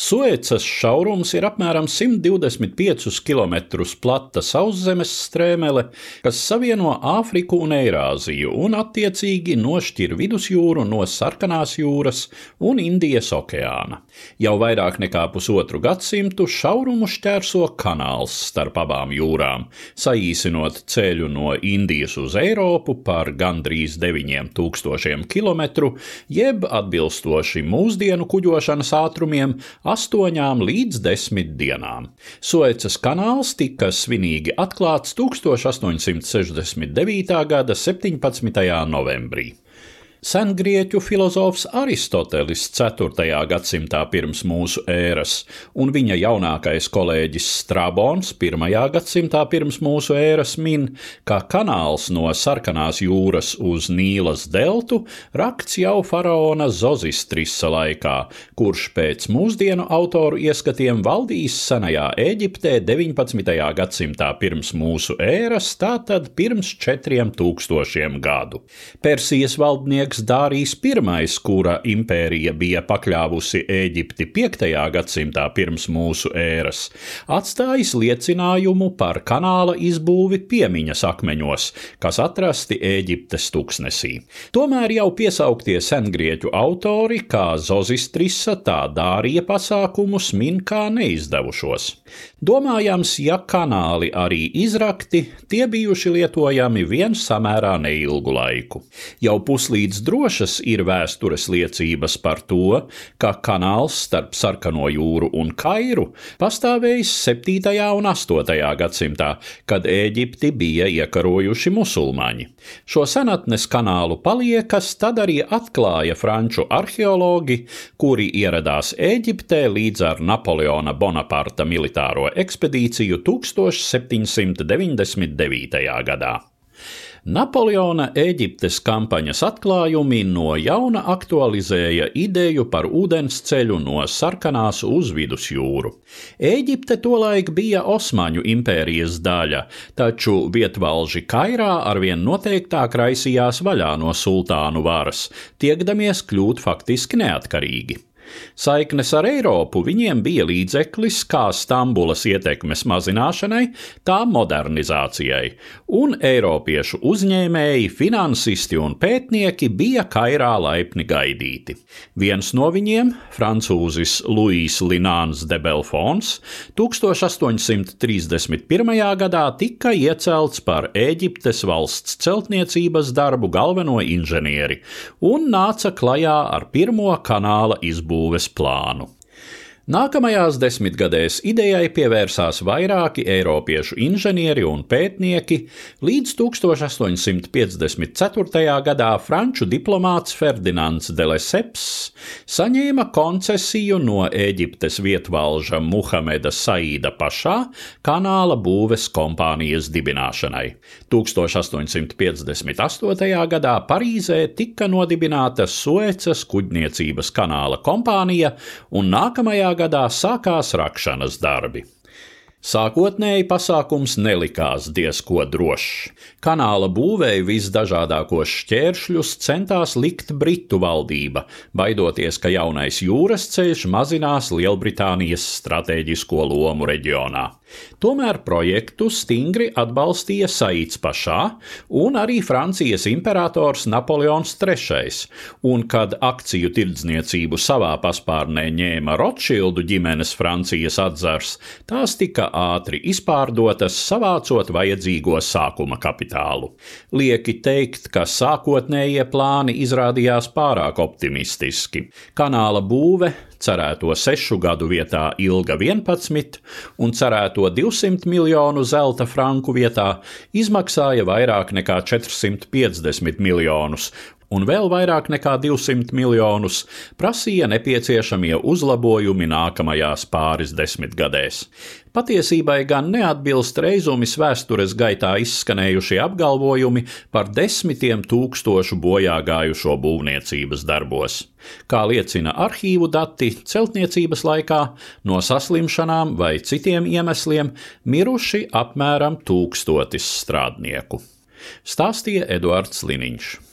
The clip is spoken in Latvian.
Suecas šaurums ir apmēram 125 km plata sauszemes strēmele, kas savieno Āfriku un Eirāziju un attiecīgi nošķir vidusjūru no Sarkanās jūras un Indijas okeāna. Jau vairāk nekā pusotru gadsimtu šaurumu šķērso kanāls starp abām jūrām, saīsinot ceļu no Indijas uz Eiropu par gandrīz 9000 km, jeb atbilstoši mūsdienu kuģošanas ātrumiem 8 līdz 10 dienām. Suecas kanāls tika svinīgi atklāts 1869. gada 17. novembrī. Sengrieķu filozofs Aristotelis 4. gadsimtā pirms mūsu ēras, un viņa jaunākais kolēģis Strabons 1. gadsimtā pirms mūsu ēras min, ka kanāls no Sarkanās jūras uz Nīlas deltu rakts jau faraona Zozistrisa laikā, kurš pēc mūsdienu autoru ieskatiem valdījis senajā Eģiptē 19. gadsimtā pirms mūsu ēras, tātad pirms 4000 gadu. Persijas valdnieks Aleks Dārijs I, kura impērija bija pakļāvusi Eģipti 5. gadsimtā pirms mūsu ēras, atstājis liecinājumu par kanāla izbūvi piemiņas akmeņos, kas atrasti Eģiptes tuksnesī. Tomēr jau piesauktie sengrieķu autori, kā Zozistrisa, tā Dārija pasākumus min kā neizdevušos. Domājams, ja kanāli arī izrakti, tie bijuši lietojami vien samērā neilgu laiku. Jau puslīdz drošas ir vēstures liecības par to, ka kanāls starp Sarkano jūru un Kairu pastāvējis 7. un 8. gadsimtā, kad Ēģipti bija iekarojuši musulmaņi. Šo senatnes kanālu paliekas tad arī atklāja franču arheologi, kuri ieradās Ēģiptē līdz ar Napoleona Bonaparta militāro ekspedīciju 1799. gadā. Napoleona Eģiptes kampaņas atklājumi no jauna aktualizēja ideju par ūdensceļu no Sarkanās uz Vidusjūru. Eģipte tolaik bija Osmaņu impērijas daļa, taču vietvalži Kairā arvien noteiktāk raisījās vaļā no sultānu varas, tiekdamies kļūt faktiski neatkarīgi. Saiknes ar Eiropu viņiem bija līdzeklis kā Stambulas ietekmes mazināšanai, tā modernizācijai, un Eiropiešu uzņēmēji, finansisti un pētnieki bija Kairā laipni gaidīti. Viens no viņiem, francūzis Louis Lināns de Belfons, 1831. gadā tika iecelts par Eģiptes valsts celtniecības darbu galveno inženieri un nāca klajā ar pirmo kanāla izbūvi būves plānu. Nākamajās desmitgadēs idejai pievērsās vairāki eiropiešu inženieri un pētnieki, līdz 1854. gadā franču diplomāts Ferdinands de Lesseps saņēma koncesiju no Eģiptes vietvalža Muhameda Saīda pašā kanāla būves kompānijas dibināšanai. 1858. gadā Parīzē tika nodibināta Suecas kuģniecības kanāla kompānija un nākamajā gadā sākās rakšanas darbi. Sākotnēji pasākums nelikās diezko drošs. Kanāla būvēja visdažādākos šķēršļus centās likt Britu valdība, baidoties, ka jaunais jūras ceļš mazinās Lielbritānijas stratēģisko lomu reģionā. Tomēr projektu stingri atbalstīja Saīts pašā un arī Francijas imperators Napoleons III, un kad akciju tirdzniecību savā paspārnē ņēma Rothschildu ģimenes Francijas atzars, tās tika ātri izpārdotas, savācot vajadzīgo sākuma kapitālu. Lieki teikt, ka sākotnējie plāni izrādījās pārāk optimistiski. Kanāla būve cerēto sešu gadu vietā ilga 11 un cerēto 200 miljonu zelta franku vietā izmaksāja vairāk nekā 450 miljonus, un vēl vairāk nekā 200 miljonus prasīja nepieciešamie uzlabojumi nākamajās pāris desmitgadēs. Patiesībai gan neatbilst reizumis vēstures gaitā izskanējušie apgalvojumi par desmitiem tūkstošu bojā gājušo būvniecības darbos. Kā liecina arhīvu dati, celtniecības laikā no saslimšanām vai citiem iemesliem miruši apmēram tūkstotis strādnieku. Stāstīja Eduards Liniņš.